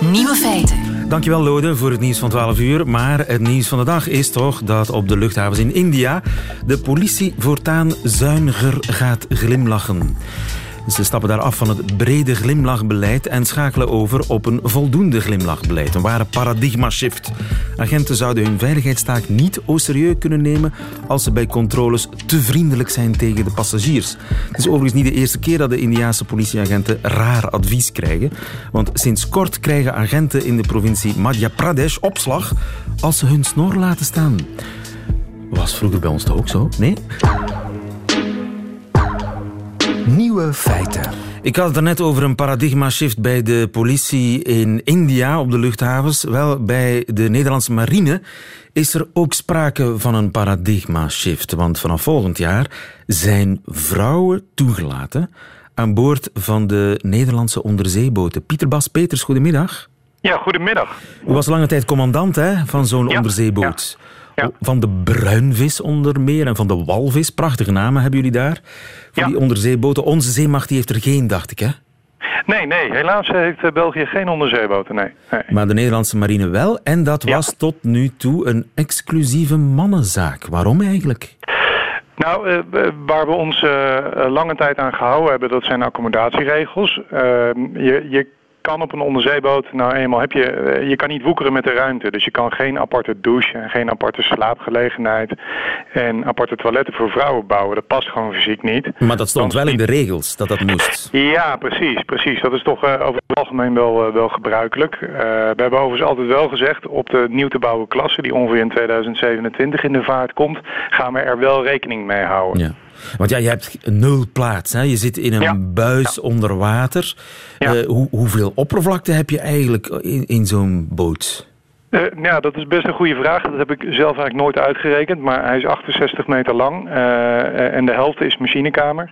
Nieuwe feiten. Dankjewel Lode voor het nieuws van 12 uur. Maar het nieuws van de dag is toch dat op de luchthavens in India de politie voortaan zuiniger gaat glimlachen. Ze stappen daar af van het brede glimlachbeleid en schakelen over op een voldoende glimlachbeleid. Een ware paradigma-shift. Agenten zouden hun veiligheidstaak niet au serieus kunnen nemen als ze bij controles te vriendelijk zijn tegen de passagiers. Het is overigens niet de eerste keer dat de Indiaanse politieagenten raar advies krijgen. Want sinds kort krijgen agenten in de provincie Madhya Pradesh opslag als ze hun snor laten staan. Was vroeger bij ons toch ook zo? Nee? Nieuwe feiten. Ik had het er net over een paradigma-shift bij de politie in India op de luchthavens. Wel, bij de Nederlandse marine is er ook sprake van een paradigma-shift. Want vanaf volgend jaar zijn vrouwen toegelaten aan boord van de Nederlandse onderzeeboten. Pieter Bas Peters, goedemiddag. Ja, goedemiddag. U was lange tijd commandant hè, van zo'n Ja, onderzeeboot. ja. Van de bruinvis onder meer en van de walvis. Prachtige namen hebben jullie daar. Voor Ja. die onderzeeboten. Onze zeemacht die heeft er geen, dacht ik. Hè? Nee, nee, helaas heeft eh, België geen onderzeeboten, nee. nee. Maar de Nederlandse marine wel. En dat Ja. was tot nu toe een exclusieve mannenzaak. Waarom eigenlijk? Nou, eh, waar we ons eh, lange tijd aan gehouden hebben, dat zijn accommodatieregels. Eh, je, je kan op een onderzeeboot, nou eenmaal heb je, eh, je kan niet woekeren met de ruimte. Dus je kan geen aparte douche en geen aparte slaapgelegenheid en aparte toiletten voor vrouwen bouwen. Dat past gewoon fysiek niet. Maar dat stond Dan- wel in de regels, dat dat moest. Ja, precies, precies. Dat is toch eh, over het algemeen wel, eh, wel gebruikelijk. We hebben overigens altijd wel gezegd, op de nieuw te bouwen klasse, die ongeveer in 2027 in de vaart komt, gaan we er wel rekening mee houden. Ja. Want ja, je hebt nul plaats. Hè? Je zit in een Ja. buis onder water. Eh, hoe, hoeveel oppervlakte heb je eigenlijk in, in zo'n boot? Eh, ja, dat is best een goede vraag. Dat heb ik zelf eigenlijk nooit uitgerekend. Maar hij is 68 meter lang eh, en de helft is machinekamer.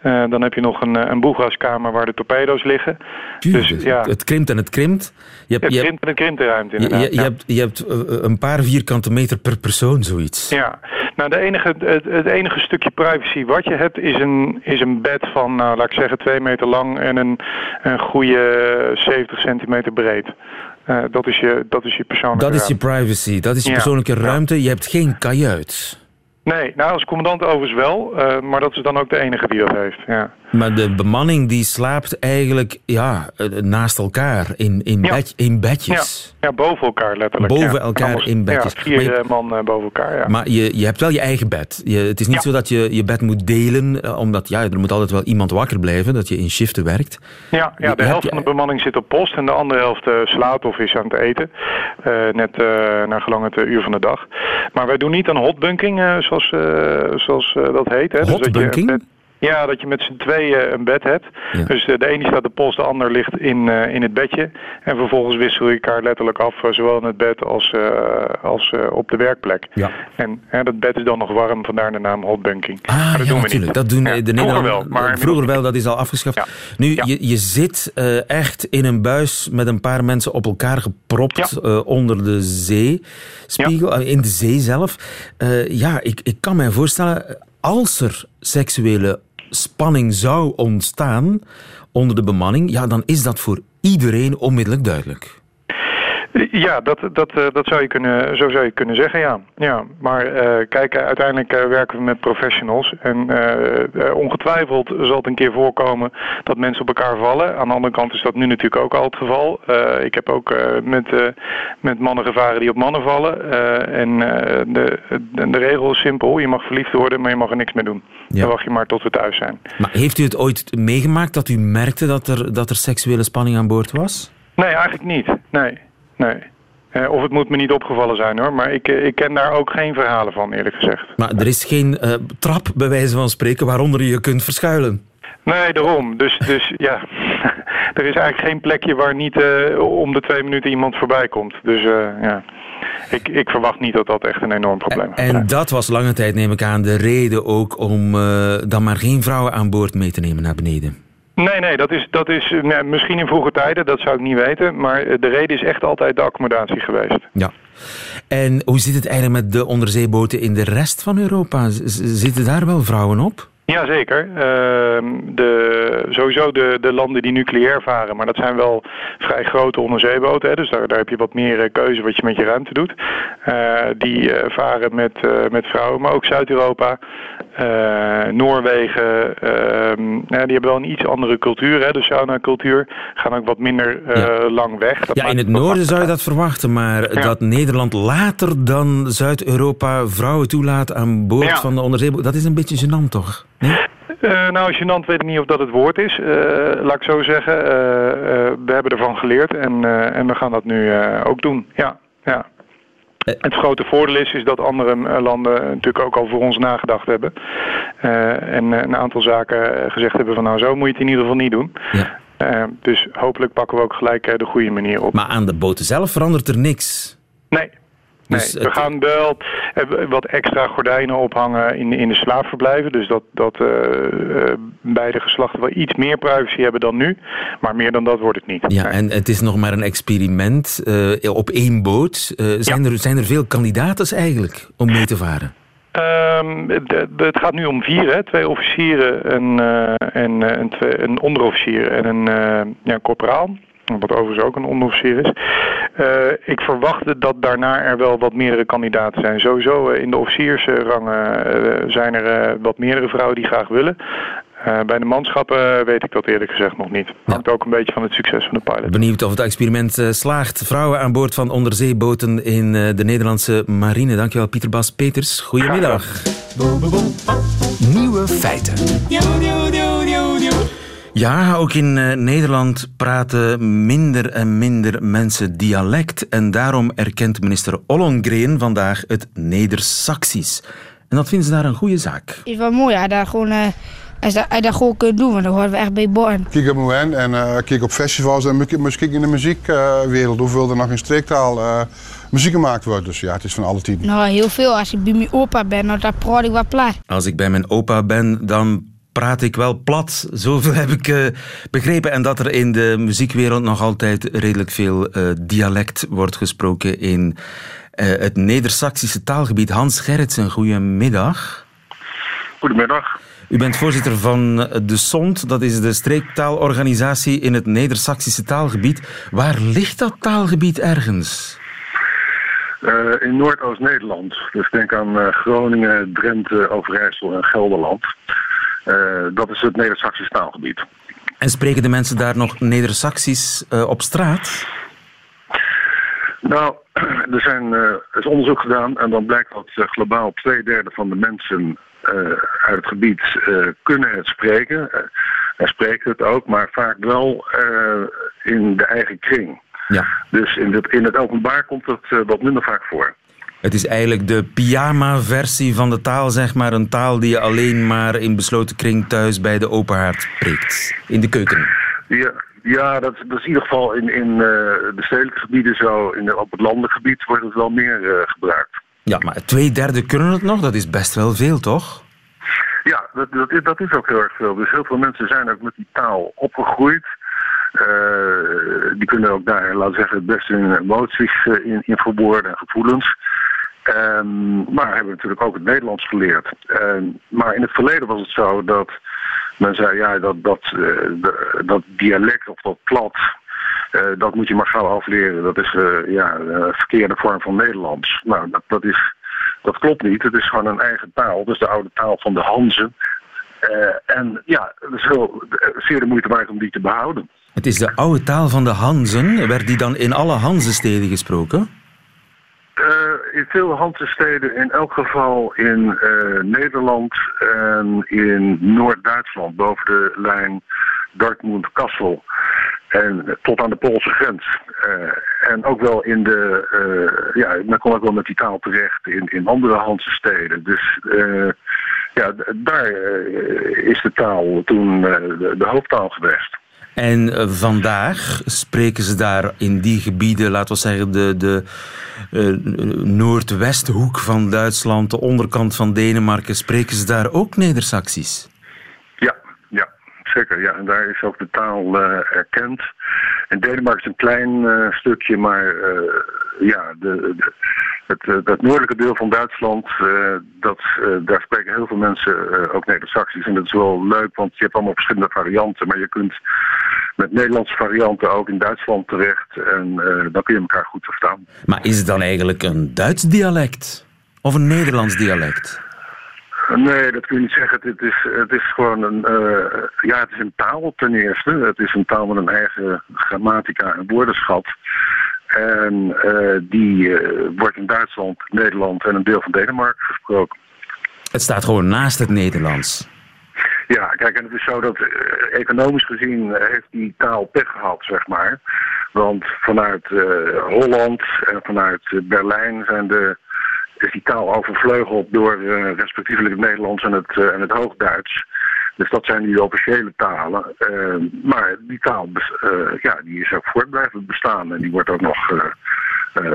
Eh, dan heb je nog een, eh, een boegaskamer waar de torpedo's liggen. Dus ja, Het krimpt en het krimpt. Je hebt, het je krimpt en het krimpt de ruimte inderdaad. je- je ja. hebt, je hebt eh, een paar vierkante meter per persoon, zoiets. Ja, nou de enige, het, het enige stukje privacy wat je hebt is een, is een bed van, nou, laat ik zeggen, twee meter lang en een, een goede 70 centimeter breed. Dat, is je, dat is je persoonlijke Dat is je privacy, dat is je Ja, persoonlijke ruimte. Je hebt geen kajuit. Nee, nou als commandant overigens wel, eh, maar dat is dan ook de enige die dat heeft. Ja. Maar de bemanning die slaapt eigenlijk ja, eh, naast elkaar in, in, Ja. bed, in bedjes. ja, boven elkaar letterlijk. Boven ja. elkaar Anders- in bedjes. Ja, vier je- eh, man eh, boven elkaar, ja. Maar je, je hebt wel je eigen bed. Je, het is niet zo dat je je bed moet delen, omdat ja, er moet altijd wel iemand wakker blijven, dat je in shiften werkt. Ja, ja de helft van de bemanning zit op post en de andere helft slaapt of is aan het eten. Net eh, naar gelang het uur van de dag. Maar wij doen niet aan hotbunking, eh, zoals, zoals dat heet. Hè. Dus dat je Hotbunking? een ja, dat je met z'n tweeën een bed hebt. Ja. Dus eh, de ene staat op post, de ander ligt in, eh, in het bedje. En vervolgens wissel je elkaar letterlijk af, eh, zowel in het bed als, eh, als eh, op de werkplek. Ja. En dat bed is dan nog warm, vandaar de naam hotbunking. Ah, maar dat ja, doen we natuurlijk. niet. Dat doen Ja, de vroeger Nederlanders. wel, maar vroeger wel, dat is al afgeschaft. Nu, je, je zit eh, echt in een buis met een paar mensen op elkaar gepropt eh, onder de zeespiegel, eh, in de zee zelf. Eh, ja, ik, ik kan mij voorstellen, als er seksuele spanning zou ontstaan onder de bemanning, ja, dan is dat voor iedereen onmiddellijk duidelijk. Ja, dat, dat, eh, dat zou je kunnen, zo zou je kunnen zeggen, ja. ja maar eh, kijk, eh, uiteindelijk werken we met professionals. En ongetwijfeld zal het een keer voorkomen dat mensen op elkaar vallen. Aan de andere kant is dat nu natuurlijk ook al het geval. Ik heb ook met, met mannen gevaren die op mannen vallen. En de, de, de regel is simpel. Je mag verliefd worden, maar je mag er niks mee doen. Ja. Dan wacht je maar tot we thuis zijn. Maar heeft u het ooit meegemaakt dat u merkte dat er, dat er seksuele spanning aan boord was? Nee, eigenlijk niet. Nee, nee. Eh, of het moet me niet opgevallen zijn hoor, maar ik, eh, ik ken daar ook geen verhalen van eerlijk gezegd. Maar er is geen eh, trap, bij wijze van spreken, waaronder je kunt verschuilen. Nee, daarom. Dus, dus ja, er is eigenlijk geen plekje waar niet om de twee minuten iemand voorbij komt. Dus ja, ik, ik verwacht niet dat dat echt een enorm probleem is. En dat was lange tijd, neem ik aan, de reden ook om dan maar geen vrouwen aan boord mee te nemen naar beneden. Nee, nee, dat is, dat is nee, misschien in vroege tijden, dat zou ik niet weten. Maar eh, de reden is echt altijd de accommodatie geweest. Ja. En hoe zit het eigenlijk met de onderzeeboten in de rest van Europa? Zitten daar wel vrouwen op? Jazeker. Uh, de, sowieso de, de landen die nucleair varen, maar dat zijn wel vrij grote onderzeeboten. Hè, dus daar, daar heb je wat meer eh, keuze wat je met je ruimte doet. Uh, die uh, varen met, met vrouwen, maar ook Zuid-Europa, Noorwegen. Ehm, die hebben wel een iets andere cultuur, hè, de sauna-cultuur. Gaan ook wat minder ja. lang weg. Dat ja, in het noorden zou je dat verwachten, maar ja. dat Nederland later dan Zuid-Europa vrouwen toelaat aan boord van de onderzeeboot, dat is een beetje gênant toch? Uh, nou, gênant weet ik niet of dat het woord is. Uh, laat ik zo zeggen. Uh, we hebben ervan geleerd en, en we gaan dat nu ook doen. Ja, ja. Het grote voordeel is, is dat andere landen natuurlijk ook al voor ons nagedacht hebben. en een aantal zaken gezegd hebben van nou zo moet je het in ieder geval niet doen. Ja. dus hopelijk pakken we ook gelijk de goede manier op. Maar aan de boten zelf verandert er niks? Nee, dus nee, we gaan wel wat extra gordijnen ophangen in, in de slaapverblijven. Dus dat, dat uh, beide geslachten wel iets meer privacy hebben dan nu. Maar meer dan dat wordt het niet. Ja, en het is nog maar een experiment uh, op één boot. zijn, er, zijn er veel kandidaten eigenlijk om mee te varen? Um, het gaat nu om vier, hè? twee officieren, een, en, een, twee, een onderofficier en een ja, corporaal wat overigens ook een onderofficier is. Uh, ik verwachtte dat daarna er wel wat meerdere kandidaten zijn. Sowieso uh, in de officiersrangen uh, zijn er wat meerdere vrouwen die graag willen. bij de manschappen weet ik dat eerlijk gezegd nog niet. Hangt ook een beetje van het succes van de pilot. Benieuwd of het experiment slaagt. Vrouwen aan boord van onderzeeboten in de Nederlandse marine. Dankjewel Pieter Bas Peters. Goedemiddag. Nieuwe feiten. Ja, ook in uh, Nederland praten minder en minder mensen dialect. En daarom erkent minister Ollongren vandaag het Neder-Saxisch. En dat vinden ze daar een goede zaak. Het is wel mooi, ja, daar gewoon, uh, als dat, als dat gewoon kunt doen, want dan horen we echt bij Born. Kijk op moment en uh, kijk op festivals en misschien in de muziekwereld, hoeveel er nog in streektaal muziek gemaakt wordt. Dus ja, het is van alle tien. Nou, heel veel. Als ik bij mijn opa ben, dan praat ik wat plat. Als ik bij mijn opa ben, dan praat ik wel plat. Zoveel heb ik uh, begrepen. En dat er in de muziekwereld nog altijd redelijk veel uh, dialect wordt gesproken in uh, het Neder-Saxische taalgebied. Hans Gerritsen, goedemiddag. Goedemiddag. U bent voorzitter van de SONT, dat is de streektaalorganisatie in het Neder-Saxische taalgebied. Waar ligt dat taalgebied ergens? Uh, in Noordoost-Nederland. Dus denk aan Groningen, Drenthe, Overijssel en Gelderland. Uh, dat is het Neder-Saxisch taalgebied. En spreken de mensen daar nog Neder-Saxisch uh, op straat? Nou, er zijn, uh, is onderzoek gedaan en dan blijkt dat globaal twee derde van de mensen uit het gebied kunnen het spreken. en spreken het ook, maar vaak wel in de eigen kring. Ja. Dus in het, in het openbaar komt het wat minder vaak voor. Het is eigenlijk de pyjama-versie van de taal, zeg maar. Een taal die je alleen maar in besloten kring thuis bij de open haard spreekt. In de keuken. Ja, ja dat, dat is in ieder geval in, in uh, de stedelijke gebieden zo. In, op het landelijk gebied wordt het wel meer uh, gebruikt. Ja, maar twee derde kunnen het nog. Dat is best wel veel, toch? Ja, dat, dat, is, dat is ook heel erg veel. Dus heel veel mensen zijn ook met die taal opgegroeid. Uh, die kunnen ook daar, laten we zeggen, het beste hun emoties in, in verwoorden en gevoelens. Um, maar hebben natuurlijk ook het Nederlands geleerd. Um, maar in het verleden was het zo dat men zei, ja, dat, dat, uh, dat dialect of dat plat, uh, dat moet je maar gauw afleren. Dat is uh, ja, een verkeerde vorm van Nederlands. Nou, dat, dat, is, dat klopt niet. Het is gewoon een eigen taal. Dus de oude taal van de Hanzen. en ja, het is heel, zeer de moeite waard om die te behouden. Het is de oude taal van de Hanzen. Werd die dan in alle Hanzensteden gesproken? Uh, in veel Hansensteden, in elk geval in uh, Nederland en in Noord-Duitsland, boven de lijn Dortmund-Kassel. En tot aan de Poolse grens. Uh, en ook wel in de, ja, men kon ook wel met die taal terecht in, in andere Hansensteden. Dus ja, daar is de taal toen de, de hoofdtaal geweest. En uh, vandaag spreken ze daar in die gebieden, laten we zeggen, de, de uh, noordwesthoek van Duitsland, de onderkant van Denemarken, spreken ze daar ook Neder-Saxisch? Ja, ja, zeker. Ja, en daar is ook de taal eh, erkend. In Denemarken is een klein eh, stukje, maar eh, ja, de, het, eh, noordelijke deel van Duitsland, eh, dat, eh, daar spreken heel veel mensen eh, ook Neder-Saxisch. En dat is wel leuk, want je hebt allemaal verschillende varianten. Maar je kunt met Nederlandse varianten ook in Duitsland terecht. En eh, dan kun je elkaar goed verstaan. Maar is het dan eigenlijk een Duits dialect? Of een Nederlands dialect? Nee, dat kun je niet zeggen. Het is, het is gewoon een, eh, ja, het is een taal ten eerste. Het is een taal met een eigen grammatica en woordenschat. En eh, die wordt in Duitsland, Nederland en een deel van Denemarken gesproken. Het staat gewoon naast het Nederlands. Ja, kijk, en het is zo dat eh, economisch gezien eh, heeft die taal pech gehad, zeg maar. Want vanuit eh, Holland en vanuit Berlijn zijn de, is die taal overvleugeld door respectievelijk het Nederlands en het, en het Hoogduits. Dus dat zijn die officiële talen. Maar die taal ja, die is ook voort blijven bestaan en die wordt ook nog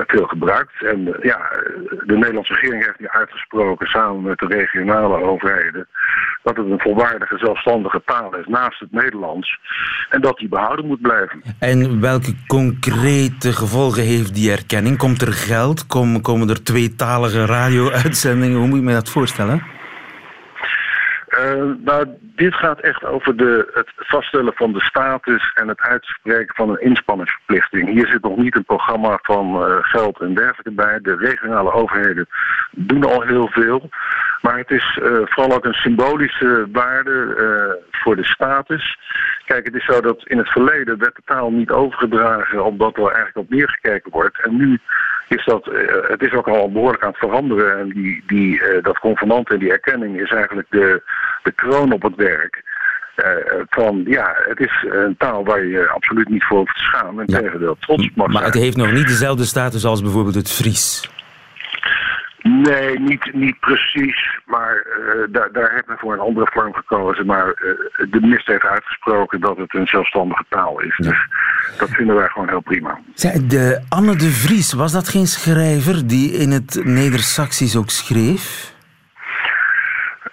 veel gebruikt. En eh, ja, eh, de Nederlandse regering heeft nu uitgesproken samen met de regionale overheden dat het een volwaardige zelfstandige taal is naast het Nederlands en dat die behouden moet blijven. En welke concrete gevolgen heeft die erkenning? Komt er geld? Kom- Komen er tweetalige radio-uitzendingen? Hoe moet je me dat voorstellen? Nou, dit gaat echt over de, het vaststellen van de status en het uitspreken van een inspanningsverplichting. Hier zit nog niet een programma van eh, geld en dergelijke bij. De regionale overheden doen al heel veel. Maar het is eh, vooral ook een symbolische waarde voor de status. Kijk, het is zo dat in het verleden werd de taal niet overgedragen omdat er eigenlijk op neergekeken wordt. En nu is dat, eh, het is ook al behoorlijk aan het veranderen. En die, die, eh, dat convenant en die erkenning is eigenlijk de, de kroon op het werk. Eh, van ja, het is een taal waar je absoluut niet voor hoeft te schamen. En Ja. tegendeel trots mag Maar zijn. het heeft nog niet dezelfde status als bijvoorbeeld het Fries. Nee, niet, niet precies. Maar eh, daar, daar heeft men voor een andere vorm gekozen. Maar eh, de minister heeft uitgesproken dat het een zelfstandige taal is. Dus dat vinden wij gewoon heel prima. Zij, de Anne de Vries, was dat geen schrijver die in het Neder-Saxisch ook schreef?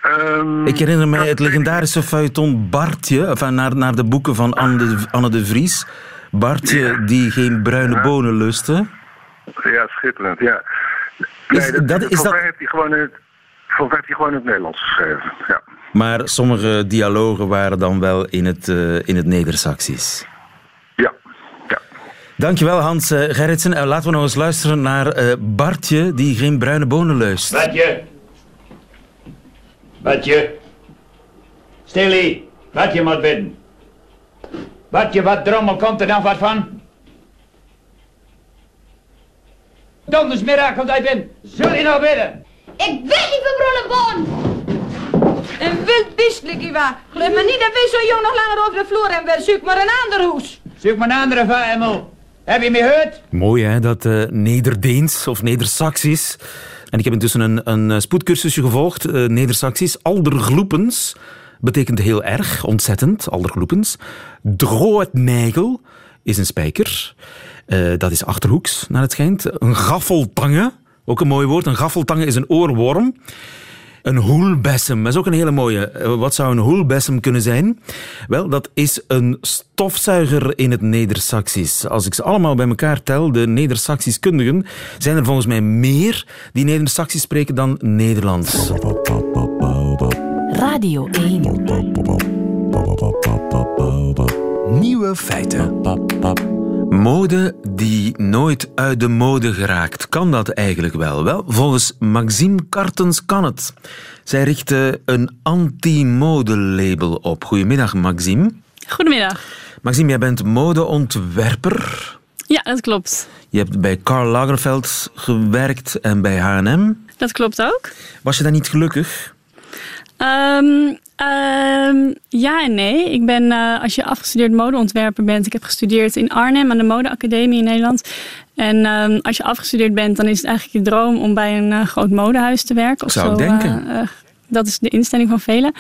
Ehm, Ik herinner mij het legendarische feuilleton Bartje, enfin, naar, naar de boeken van Anne de, Anne de Vries. Bartje die geen bruine bonen lustte. Ja, schitterend, ja. Is dat- is volgens dat- mij heeft hij gewoon in het, volgens mij heeft hij gewoon het Nederlands geschreven. Ja. Maar sommige dialogen waren dan wel in het, eh, in het Neder-Saxisch. Ja. ja. Dankjewel Hans eh, Gerritsen. Eh, laten we nog eens luisteren naar eh, Bartje die geen bruine bonen lust. Badje. Badje. Stilly. Badje moet bidden. Badje, wat drommel komt er dan wat van? Dondersmiddag komt hij binnen. Zul je nou bidden? Ik wil niet voor Bronnenboon! Een wild beestelijk, Iwa. Geloof me niet dat wij zo jong nog langer over de vloer hebben. weer. Zoek maar een ander hoes. Zoek maar een andere van, Emel. Heb je me gehoord? Mooi hè, dat eh Nederdeens of Neder-Saxisch. En ik heb intussen een, een eh, spoedcursusje gevolgd, eh Neder-Saxisch. Aldergloepens betekent heel erg, ontzettend, aldergloepens. Drootnijgel is een spijker. Eh, dat is achterhoeks, naar het schijnt. Een gaffeltange, ook een mooi woord. Een gaffeltange is een oorworm. Een hoelbessem, dat is ook een hele mooie. Eh, Wat zou een hoelbessem kunnen zijn? Wel, dat is een stofzuiger in het Neder-Saxisch. Als ik ze allemaal bij elkaar tel, de Neder-Saxisch kundigen, zijn er volgens mij meer die Neder-Saxisch spreken dan Nederlands. Radio 1. Nieuwe feiten. Mode die nooit uit de mode geraakt. Kan dat eigenlijk wel? Wel, volgens Maxime Kartens kan het. Zij richtte een anti-mode-label op. Goedemiddag, Maxime. Goedemiddag. Maxime, jij bent modeontwerper. Ja, dat klopt. Je hebt bij Karl Lagerfeld gewerkt en bij H&M. Dat klopt ook. Was je daar niet gelukkig? Ehm, ehm, ja en nee. Ik ben, eh, als je afgestudeerd modeontwerper bent, ik heb gestudeerd in Arnhem aan de Modeacademie in Nederland. En ehm, als je afgestudeerd bent, dan is het eigenlijk je droom om bij een eh, groot modehuis te werken. Of Zou zo, denken. eh, dat is de instelling van velen.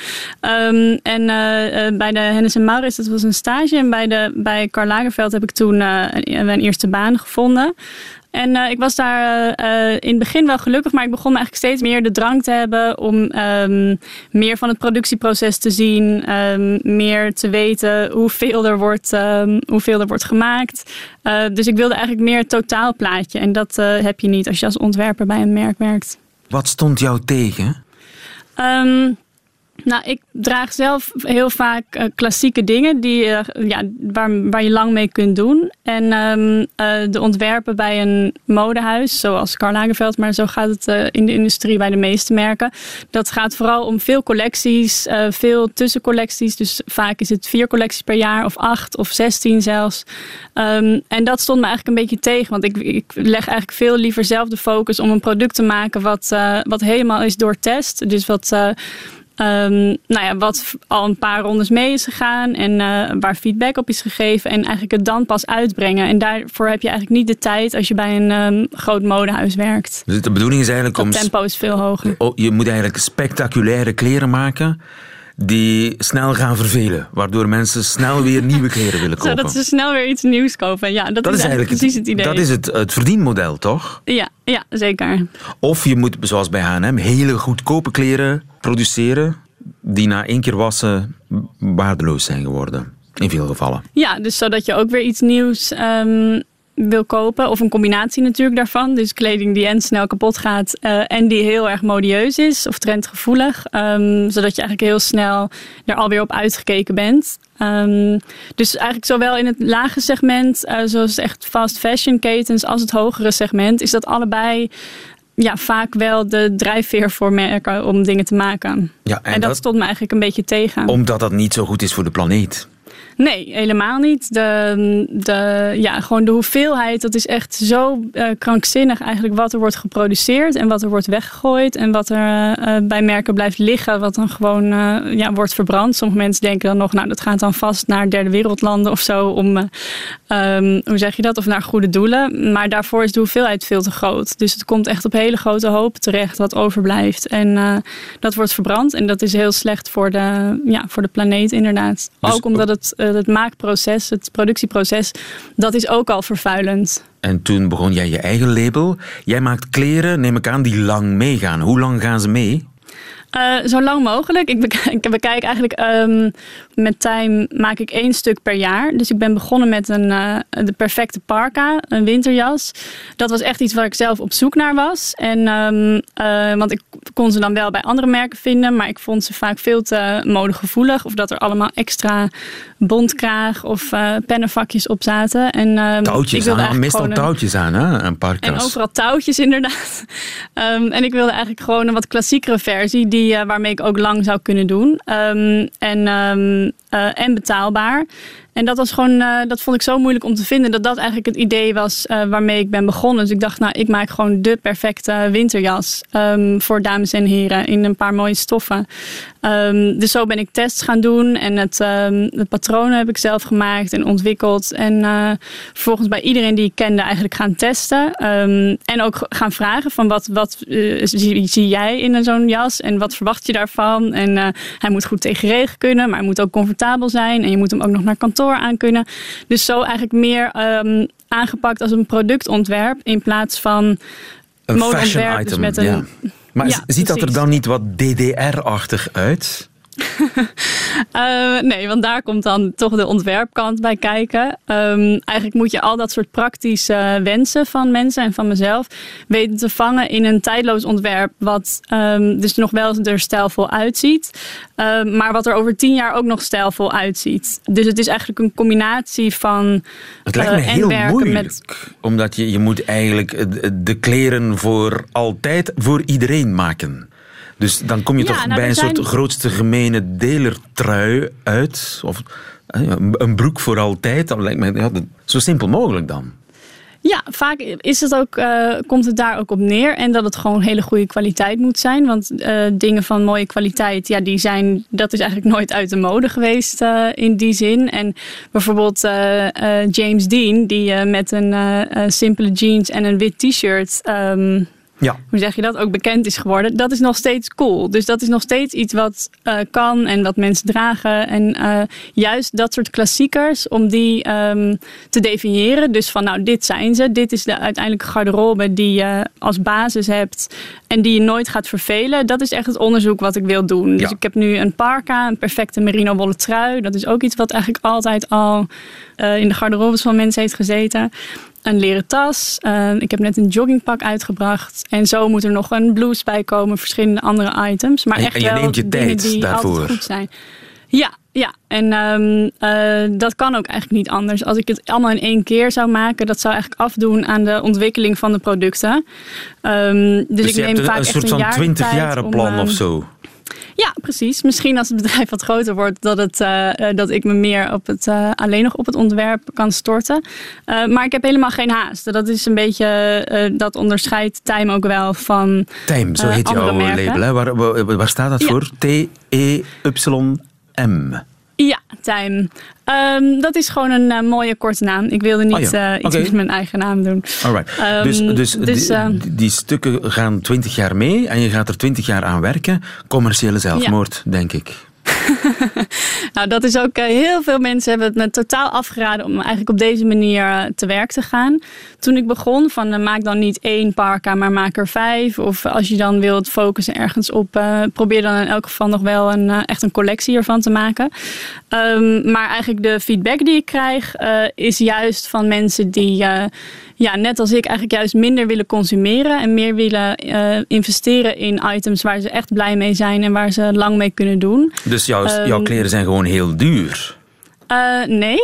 En bij de Hennis en Maurits, dat was een stage. En bij, de, bij Karl Lagerfeld heb ik toen een, een eerste baan gevonden. En uh, ik was daar uh, in het begin wel gelukkig, maar ik begon eigenlijk steeds meer de drang te hebben om um, meer van het productieproces te zien, um, meer te weten hoeveel er wordt, um, hoeveel er wordt gemaakt. Uh, dus ik wilde eigenlijk meer het totaalplaatje en dat heb je niet als je als ontwerper bij een merk werkt. Wat stond jou tegen? Nou, ik draag zelf heel vaak uh, klassieke dingen die, uh, ja, waar, waar je lang mee kunt doen. En um, uh, de ontwerpen bij een modehuis, zoals Karl Lagerfeld, maar zo gaat het in de industrie bij de meeste merken. Dat gaat vooral om veel collecties, veel tussencollecties. Dus vaak is het vier collecties per jaar, of acht of zestien zelfs. Um, en dat stond me eigenlijk een beetje tegen, want ik, ik leg eigenlijk veel liever zelf de focus om een product te maken wat, wat helemaal is doortest. Dus wat Um, nou ja, wat al een paar rondes mee is gegaan en uh, waar feedback op is gegeven. En eigenlijk het dan pas uitbrengen. En daarvoor heb je eigenlijk niet de tijd als je bij een um, groot modehuis werkt. Dus de bedoeling is eigenlijk dat om. tempo is veel hoger. Oh, je moet eigenlijk spectaculaire kleren maken die snel gaan vervelen. Waardoor mensen snel weer nieuwe kleren willen kopen. Zodat ze snel weer iets nieuws kopen. Ja, dat, dat is, eigenlijk precies het, idee. Dat is het, het verdienmodel, toch? Ja, ja, zeker. Of je moet, zoals bij H&M, hele goedkope kleren produceren die na één keer wassen waardeloos zijn geworden. In veel gevallen. Ja, dus zodat je ook weer iets nieuws um, wil kopen. Of een combinatie natuurlijk daarvan. Dus kleding die en snel kapot gaat uh, en die heel erg modieus is of trendgevoelig. Um, zodat je eigenlijk heel snel er alweer op uitgekeken bent. Um, dus eigenlijk zowel in het lage segment, uh, zoals echt fast fashion ketens, als het hogere segment, is dat allebei ja, vaak wel de drijfveer voor merken om dingen te maken. Ja, en, en dat, dat stond me eigenlijk een beetje tegen. Omdat dat niet zo goed is voor de planeet. Nee, helemaal niet. De, de, ja, gewoon de hoeveelheid, dat is echt zo uh, krankzinnig eigenlijk wat er wordt geproduceerd en wat er wordt weggegooid en wat er uh, bij merken blijft liggen, wat dan gewoon uh, ja, wordt verbrand. Sommige mensen denken dan nog, nou dat gaat dan vast naar derde wereldlanden of zo om, um, hoe zeg je dat, of naar goede doelen. Maar daarvoor is de hoeveelheid veel te groot. Dus het komt echt op hele grote hopen terecht wat overblijft. En dat wordt verbrand en dat is heel slecht voor de, ja, voor de planeet inderdaad. Dus Ook omdat het het maakproces, het productieproces, dat is ook al vervuilend. En toen begon jij je eigen label. Jij maakt kleren, neem ik aan, die lang meegaan. Hoe lang gaan ze mee? Uh, zo lang mogelijk. Ik, bekijk, ik bekijk eigenlijk um, met Time maak ik één stuk per jaar. Dus ik ben begonnen met een, uh, de perfecte parka, een winterjas. Dat was echt iets waar ik zelf op zoek naar was. En, um, uh, want ik kon ze dan wel bij andere merken vinden, maar ik vond ze vaak veel te modegevoelig. Of dat er allemaal extra bontkraag of pennenvakjes op zaten. En, um, touwtjes ik aan, meestal een, touwtjes aan, hè? een parkas. En overal touwtjes inderdaad. en ik wilde eigenlijk gewoon een wat klassiekere versie die die, uh, waarmee ik ook lang zou kunnen doen. Um, en, um, uh, en betaalbaar. En dat was gewoon, uh, dat vond ik zo moeilijk om te vinden dat dat eigenlijk het idee was uh, waarmee ik ben begonnen. Dus ik dacht, nou, ik maak gewoon de perfecte winterjas um, voor dames en heren in een paar mooie stoffen. Um, dus zo ben ik tests gaan doen en het, um, de patronen heb ik zelf gemaakt en ontwikkeld. En uh, vervolgens bij iedereen die ik kende eigenlijk gaan testen. en ook gaan vragen van wat, wat zie, zie, jij in zo'n jas en wat verwacht je daarvan? En hij moet goed tegen regen kunnen, maar hij moet ook comfortabel zijn en je moet hem ook nog naar kantoor aan kunnen. Dus zo eigenlijk meer um, aangepakt als een productontwerp in plaats van een modeontwerp. Dus met een, ja. Maar ja, ziet dat er dan niet wat DDR-achtig uit? Uh, nee, want daar komt dan toch de ontwerpkant bij kijken. Um, eigenlijk moet je al dat soort praktische wensen van mensen en van mezelf weten te vangen in een tijdloos ontwerp. Wat um, dus nog wel er stijlvol uitziet, um, maar wat er over tien jaar ook nog stijlvol uitziet. Dus het is eigenlijk een combinatie van. Het lijkt me uh, heel moeilijk, met... omdat je, je moet eigenlijk de kleren voor altijd voor iedereen maken. Dus dan kom je ja, toch nou, bij een zijn... soort grootste gemene delertrui uit. Of eh, een broek voor altijd. Dat lijkt me ja, zo simpel mogelijk dan. Ja, vaak is het ook, uh, komt het daar ook op neer. En dat het gewoon hele goede kwaliteit moet zijn. Want uh, dingen van mooie kwaliteit, ja, die zijn, dat is eigenlijk nooit uit de mode geweest uh, in die zin. En bijvoorbeeld James Dean, die met een simpele jeans en een wit t-shirt um, Ja. hoe zeg je dat, ook bekend is geworden, dat is nog steeds cool. Dus dat is nog steeds iets wat eh, kan en wat mensen dragen. En eh, juist dat soort klassiekers, om die ehm, te definiëren. Dus van nou, dit zijn ze. Dit is de uiteindelijke garderobe die je als basis hebt en die je nooit gaat vervelen. Dat is echt het onderzoek wat ik wil doen. Dus Ja. ik heb nu een parka, een perfecte merino wollen trui. Dat is ook iets wat eigenlijk altijd al eh, in de garderobes van mensen heeft gezeten. Een leren tas. Ik heb net een joggingpak uitgebracht. En zo moet er nog een blouse bij komen. Verschillende andere items. Maar En- echt en je wel neemt je tijd die daarvoor. goed zijn. Ja, ja. En ehm, eh, dat kan ook eigenlijk niet anders. Als ik het allemaal in één keer zou maken, dat zou eigenlijk afdoen aan de ontwikkeling van de producten. Ehm, dus, Dus, ik je neem vaak een, een echt soort een van jaar de 20 tijd jaren om, plan ehm, of zo. Ja, precies. Misschien als het bedrijf wat groter wordt, dat, het, eh, eh, dat ik me meer op het, eh, alleen nog op het ontwerp kan storten. Maar ik heb helemaal geen haast. Dat is een beetje, dat onderscheidt Time ook wel van. Time, zo heet jouw merken. label. Hè? Waar, waar, waar staat dat Ja. voor? T-E-Y-M. Ja, Time. Ehm, dat is gewoon een eh, mooie korte naam. Ik wilde niet Oh ja. iets met mijn eigen naam doen. Alright. Ehm, dus dus, dus, die, eh, die stukken gaan 20 jaar mee en je gaat er 20 jaar aan werken. Commerciële zelfmoord, denk ik. Nou, dat is ook eh, heel veel mensen hebben het me totaal afgeraden om eigenlijk op deze manier eh, te werk te gaan. Toen ik begon van eh, maak dan niet één parka, maar maak er vijf. Of als je dan wilt focussen ergens op, probeer dan in elk geval nog wel een, echt een collectie ervan te maken. Ehm, maar eigenlijk de feedback die ik krijg is juist van mensen die ja, net als ik eigenlijk juist minder willen consumeren en meer willen eh, investeren in items waar ze echt blij mee zijn en waar ze lang mee kunnen doen. Dus jouw, Ehm, jouw kleren zijn gewoon heel duur. Eh, nee,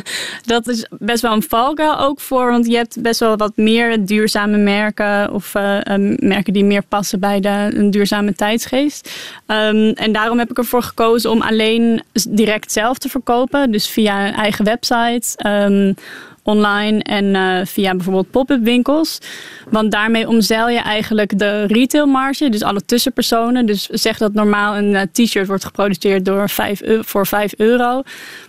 dat is best wel een valkuil ook voor, want je hebt best wel wat meer duurzame merken of eh, eh, merken die meer passen bij de, een duurzame tijdsgeest. Ehm, en daarom heb ik ervoor gekozen om alleen direct zelf te verkopen, dus via een eigen website. ehm, online en eh, via bijvoorbeeld pop-up winkels. Want daarmee omzeil je eigenlijk de retailmarge, dus alle tussenpersonen. Dus zeg dat normaal een eh, t-shirt wordt geproduceerd door 5 eu- voor 5 euro.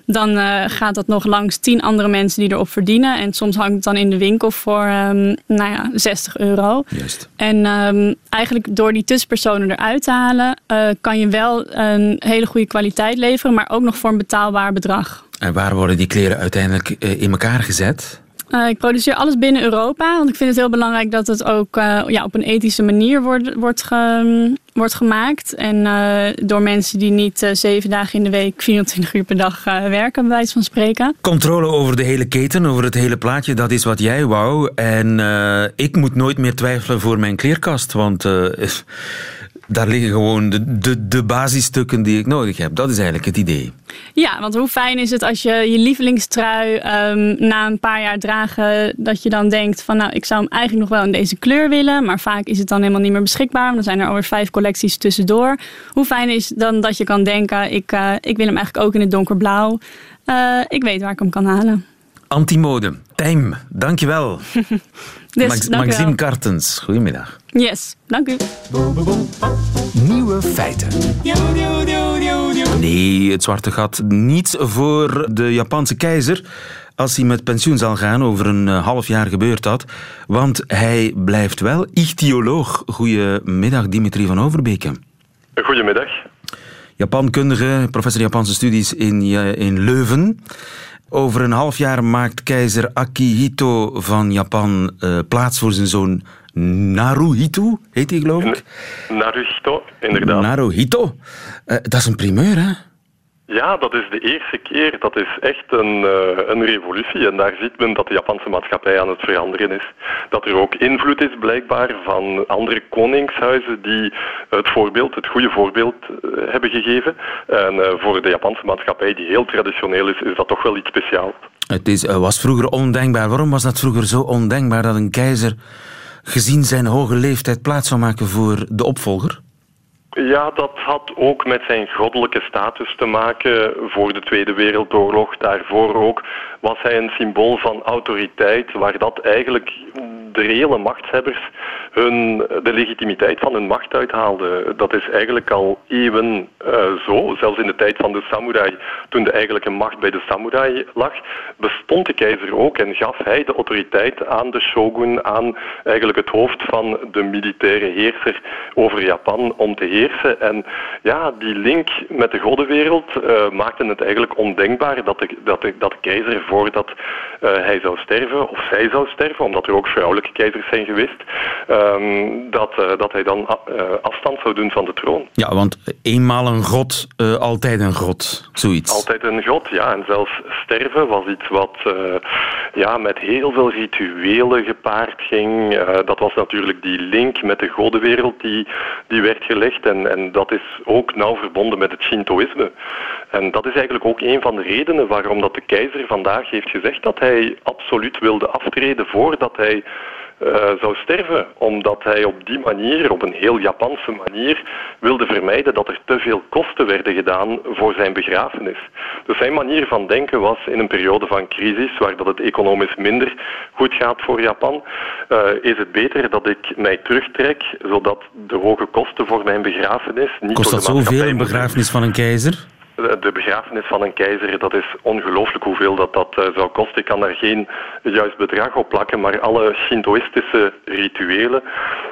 Dan eh, gaat dat nog langs 10 andere mensen die erop verdienen. En soms hangt het dan in de winkel voor ehm, nou ja, 60 euro. Juist. En ehm, eigenlijk door die tussenpersonen eruit te halen, kan je wel een hele goede kwaliteit leveren, maar ook nog voor een betaalbaar bedrag. En waar worden die kleren uiteindelijk eh, in elkaar gezet? Eh, ik produceer alles binnen Europa, want ik vind het heel belangrijk dat het ook eh, ja, op een ethische manier wordt, wordt, ge- wordt gemaakt. En eh, door mensen die niet zeven dagen in de week, 24 uur per dag eh, werken, bij wijze van spreken. Controle over de hele keten, over het hele plaatje, dat is wat jij wou. En eh, ik moet nooit meer twijfelen voor mijn kleerkast, want eh, daar liggen gewoon de, de, de basisstukken die ik nodig heb. Dat is eigenlijk het idee. Ja, want hoe fijn is het als je je lievelingstrui ehm, na een paar jaar dragen, dat je dan denkt van nou, ik zou hem eigenlijk nog wel in deze kleur willen, maar vaak is het dan helemaal niet meer beschikbaar, want dan zijn er alweer vijf collecties tussendoor. Hoe fijn is dan dat je kan denken, ik, eh, ik wil hem eigenlijk ook in het donkerblauw. Eh, ik weet waar ik hem kan halen. Antimode, Time, dankjewel. Dus, Max- dank Maxime wel. Kartens, goedemiddag. Yes, dank u. Nieuwe feiten. Nee, het zwarte gat niet voor de Japanse keizer. Als hij met pensioen zal gaan, over een eh, half jaar gebeurt dat. Want hij blijft wel ichthyoloog. Goedemiddag, Dimitri van Overbeke. Goedemiddag. Japankundige, professor Japanse studies in, Ja- in Leuven. Over een half jaar maakt keizer Akihito van Japan eh, plaats voor zijn zoon Naruhito, heet hij geloof ik? Naruhito, inderdaad. Naruhito. Eh, dat is een primeur, hè? Ja, dat is de eerste keer. Dat is echt een, eh, een revolutie. En daar ziet men dat de Japanse maatschappij aan het veranderen is. Dat er ook invloed is blijkbaar van andere koningshuizen die het voorbeeld, het goede voorbeeld eh, hebben gegeven. En eh, voor de Japanse maatschappij, die heel traditioneel is, is dat toch wel iets speciaals. Het is, was vroeger ondenkbaar. Waarom was dat vroeger zo ondenkbaar dat een keizer, gezien zijn hoge leeftijd, plaats zou maken voor de opvolger? Ja, dat had ook met zijn goddelijke status te maken voor de Tweede Wereldoorlog. Daarvoor ook was hij een symbool van autoriteit, waar dat eigenlijk de reële machtshebbers hun, de legitimiteit van hun macht uithaalden. Dat is eigenlijk al eeuwen eh, zo. Zelfs in de tijd van de samurai, toen de eigenlijke macht bij de samurai lag, bestond de keizer ook en gaf hij de autoriteit aan de shogun, aan eigenlijk het hoofd van de militaire heerser over Japan om te heersen. En ja, die link met de goddenwereld uh, maakte het eigenlijk ondenkbaar dat de, dat de, dat de keizer voordat hij zou sterven, of zij zou sterven, omdat er ook vrouwelijke keizers zijn geweest, um, dat, uh, dat hij dan afstand zou doen van de troon. Ja, want eenmaal een god, altijd een god, zoiets. Altijd een god, ja. En zelfs sterven was iets wat ja, met heel veel rituelen gepaard ging. dat was natuurlijk die link met de goddenwereld die, die werd gelegd. En, en dat is ook nauw verbonden met het Shintoïsme. En dat is eigenlijk ook een van de redenen waarom dat de keizer vandaag heeft gezegd dat hij absoluut wilde aftreden voordat hij uh, zou sterven, omdat hij op die manier, op een heel Japanse manier, wilde vermijden dat er te veel kosten werden gedaan voor zijn begrafenis. Dus zijn manier van denken was in een periode van crisis, waar dat het economisch minder goed gaat voor Japan, uh, is het beter dat ik mij terugtrek, zodat de hoge kosten voor mijn begrafenis niet Kost dat zoveel een begrafenis van een keizer? De begrafenis van een keizer, dat is ongelooflijk hoeveel dat, dat uh, zou kosten. Ik kan daar geen juist bedrag op plakken, maar alle Shintoïstische rituelen,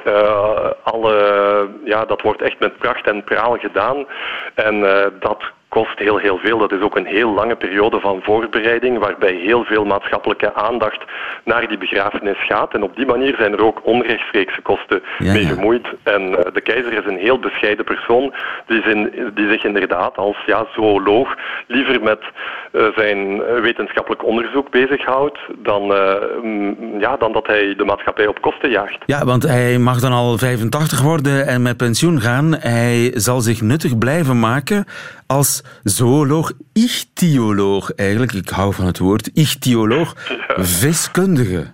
uh, alle, ja, dat wordt echt met pracht en praal gedaan. En uh, dat kost heel, heel veel. Dat is ook een heel lange periode van voorbereiding, waarbij heel veel maatschappelijke aandacht naar die begrafenis gaat. En op die manier zijn er ook onrechtstreekse kosten ja, mee gemoeid. En uh, de keizer is een heel bescheiden persoon, die, zin, die zich inderdaad als ja, zooloog liever met uh, zijn wetenschappelijk onderzoek bezighoudt, dan, uh, ja, dan dat hij de maatschappij op kosten jaagt. Ja, want hij mag dan al 85 worden en met pensioen gaan. Hij zal zich nuttig blijven maken als zooloog, ichthyoloog eigenlijk. Ik hou van het woord ichthyoloog, ja. viskundige.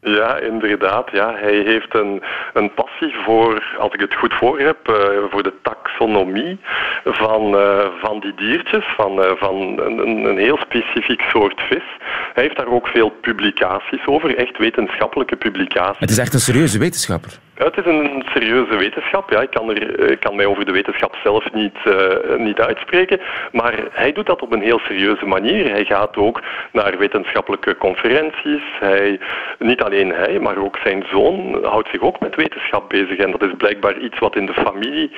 Ja, inderdaad. Ja. Hij heeft een, een passie voor, als ik het goed voor heb, uh, voor de taxonomie van, uh, van die diertjes, van, uh, van een, een, heel specifiek soort vis. Hij heeft daar ook veel publicaties over, echt wetenschappelijke publicaties. Het is echt een serieuze wetenschapper. Het is een serieuze wetenschap. Ja. Ik, kan er, ik kan mij over de wetenschap zelf niet, uh, niet uitspreken. Maar hij doet dat op een heel serieuze manier. Hij gaat ook naar wetenschappelijke conferenties. Hij, niet alleen hij, maar ook zijn zoon houdt zich ook met wetenschap bezig. En dat is blijkbaar iets wat in de familie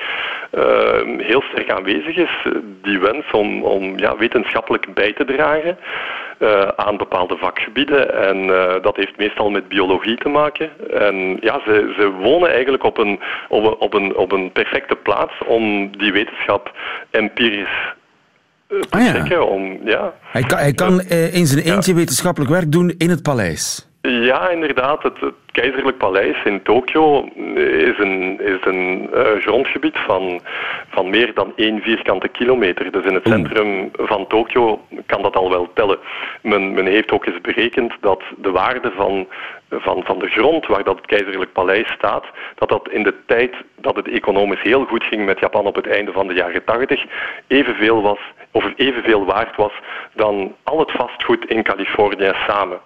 uh, heel sterk aanwezig is. Die wens om, om ja, wetenschappelijk bij te dragen. Uh, aan bepaalde vakgebieden. En uh, dat heeft meestal met biologie te maken. En ja, ze, ze wonen eigenlijk op een, op, een, op, een, op een perfecte plaats om die wetenschap empirisch uh, te ah, ja. Om, ja. Hij kan, hij kan in zijn eentje ja. wetenschappelijk werk doen in het paleis. Ja, inderdaad. Het, het keizerlijk paleis in Tokio is een, is een uh, grondgebied van, van meer dan één vierkante kilometer. Dus in het centrum van Tokio kan dat al wel tellen. Men, men heeft ook eens berekend dat de waarde van, van, van de grond waar dat het keizerlijk paleis staat, dat dat in de tijd dat het economisch heel goed ging met Japan op het einde van de jaren 80, evenveel was of evenveel waard was dan al het vastgoed in Californië samen.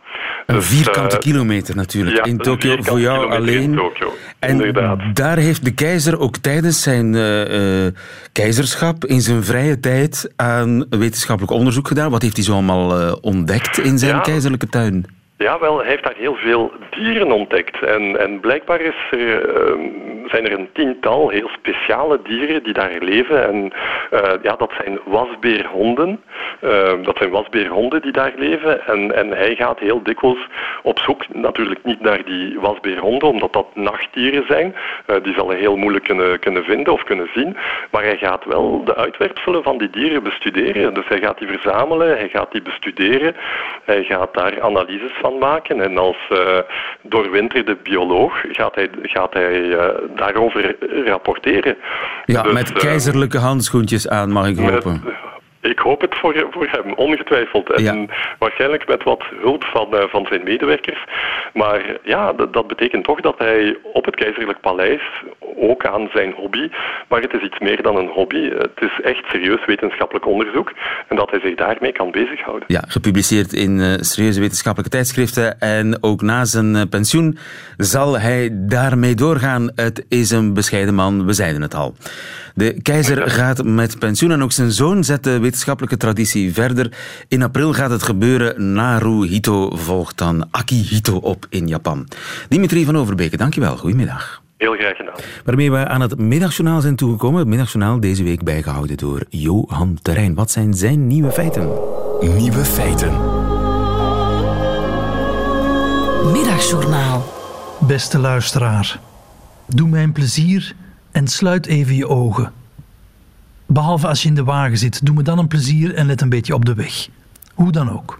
Een dus, vierkante uh, kilometer natuurlijk. Ja, in Tokio voor jou alleen. Tokyo, en inderdaad. daar heeft de keizer ook tijdens zijn uh, uh, keizerschap in zijn vrije tijd aan wetenschappelijk onderzoek gedaan. Wat heeft hij zo allemaal ontdekt in zijn ja. keizerlijke tuin? Ja, wel, hij heeft daar heel veel dieren ontdekt. En, en blijkbaar is er, uh, zijn er een tiental heel speciale dieren die daar leven. En uh, ja, dat zijn wasbeerhonden. Uh, dat zijn wasbeerhonden die daar leven. En, en hij gaat heel dikwijls op zoek, natuurlijk niet naar die wasbeerhonden, omdat dat nachtdieren zijn. die zal hij heel moeilijk kunnen, kunnen vinden of kunnen zien. Maar hij gaat wel de uitwerpselen van die dieren bestuderen. Dus hij gaat die verzamelen, hij gaat die bestuderen. Hij gaat daar analyses van maken. En als doorwinterde bioloog gaat hij, gaat hij daarover rapporteren. Ja, dus, met keizerlijke handschoentjes aan, mag ik hopen. Met, ik hoop het voor, voor hem, ongetwijfeld. En waarschijnlijk met wat hulp van, uh, van zijn medewerkers. Maar ja, dat, dat betekent toch dat hij op het keizerlijk paleis ook aan zijn hobby, maar het is iets meer dan een hobby. Het is echt serieus wetenschappelijk onderzoek en dat hij zich daarmee kan bezighouden. Ja, gepubliceerd in uh, serieuze wetenschappelijke tijdschriften en ook na zijn uh, pensioen zal hij daarmee doorgaan. Het is een bescheiden man, we zeiden het al. De keizer gaat met pensioen en ook zijn zoon zet de wetenschappelijke traditie verder. In april gaat het gebeuren. Naruhito volgt dan Akihito op in Japan. Dimitri van Overbeke, dankjewel. Goedemiddag. Heel graag gedaan. Waarmee we aan het middagjournaal zijn toegekomen. Het middagjournaal deze week bijgehouden door Johan Terrein. Wat zijn zijn nieuwe feiten? Nieuwe feiten. Middagjournaal. Beste luisteraar, doe mij een plezier en sluit even je ogen. Behalve als je in de wagen zit, doe me dan een plezier en let een beetje op de weg. Hoe dan ook.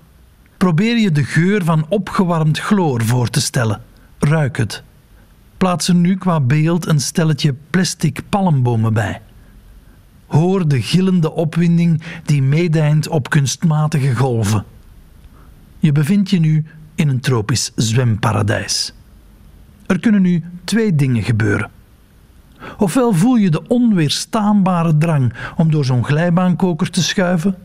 Probeer je de geur van opgewarmd chloor voor te stellen. Ruik het. Plaats er nu qua beeld een stelletje plastic palmbomen bij. Hoor de gillende opwinding die meedijnt op kunstmatige golven. Je bevindt je nu in een tropisch zwemparadijs. Er kunnen nu twee dingen gebeuren. Ofwel voel je de onweerstaanbare drang om door zo'n glijbaankoker te schuiven,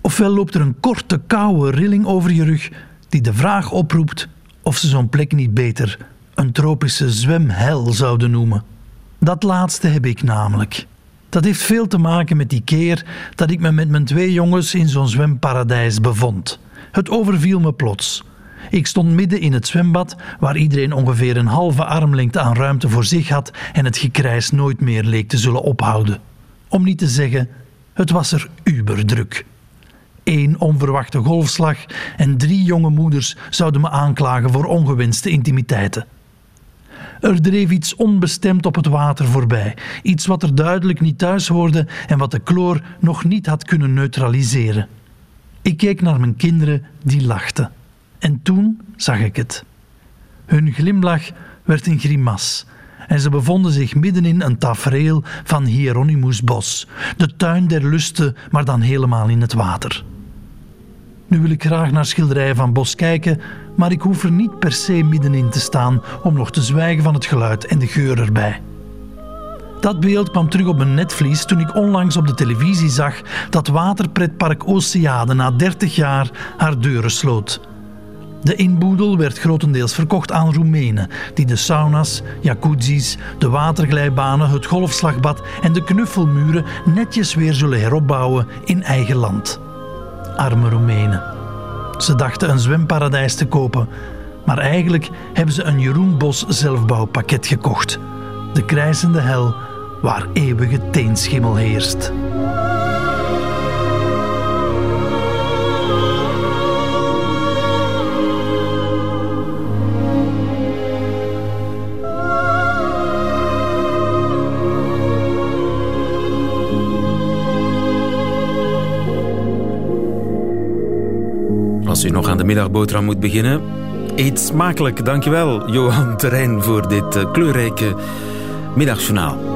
ofwel loopt er een korte, koude rilling over je rug die de vraag oproept of ze zo'n plek niet beter een tropische zwemhel zouden noemen. Dat laatste heb ik namelijk. Dat heeft veel te maken met die keer dat ik me met mijn twee jongens in zo'n zwemparadijs bevond. Het overviel me plots. Ik stond midden in het zwembad, waar iedereen ongeveer een halve armlengte aan ruimte voor zich had en het gekrijs nooit meer leek te zullen ophouden. Om niet te zeggen, het was er uberdruk. Eén onverwachte golfslag en drie jonge moeders zouden me aanklagen voor ongewenste intimiteiten. Er dreef iets onbestemd op het water voorbij, iets wat er duidelijk niet thuis hoorde en wat de kloor nog niet had kunnen neutraliseren. Ik keek naar mijn kinderen die lachten. En toen zag ik het. Hun glimlach werd een grimas en ze bevonden zich middenin een tafereel van Hieronymus Bos, de tuin der lusten, maar dan helemaal in het water. Nu wil ik graag naar schilderijen van Bos kijken, maar ik hoef er niet per se middenin te staan om nog te zwijgen van het geluid en de geur erbij. Dat beeld kwam terug op mijn netvlies toen ik onlangs op de televisie zag dat waterpretpark Oceade na 30 jaar haar deuren sloot. De inboedel werd grotendeels verkocht aan Roemenen, die de sauna's, jacuzzis, de waterglijbanen, het golfslagbad en de knuffelmuren netjes weer zullen heropbouwen in eigen land. Arme Roemenen. Ze dachten een zwemparadijs te kopen, maar eigenlijk hebben ze een Jeroen Bos zelfbouwpakket gekocht. De krijzende hel waar eeuwige teenschimmel heerst. Nog aan de middagboterham moet beginnen, eet smakelijk. Dankjewel, Johan Terrein, voor dit eh, kleurrijke middagjournaal.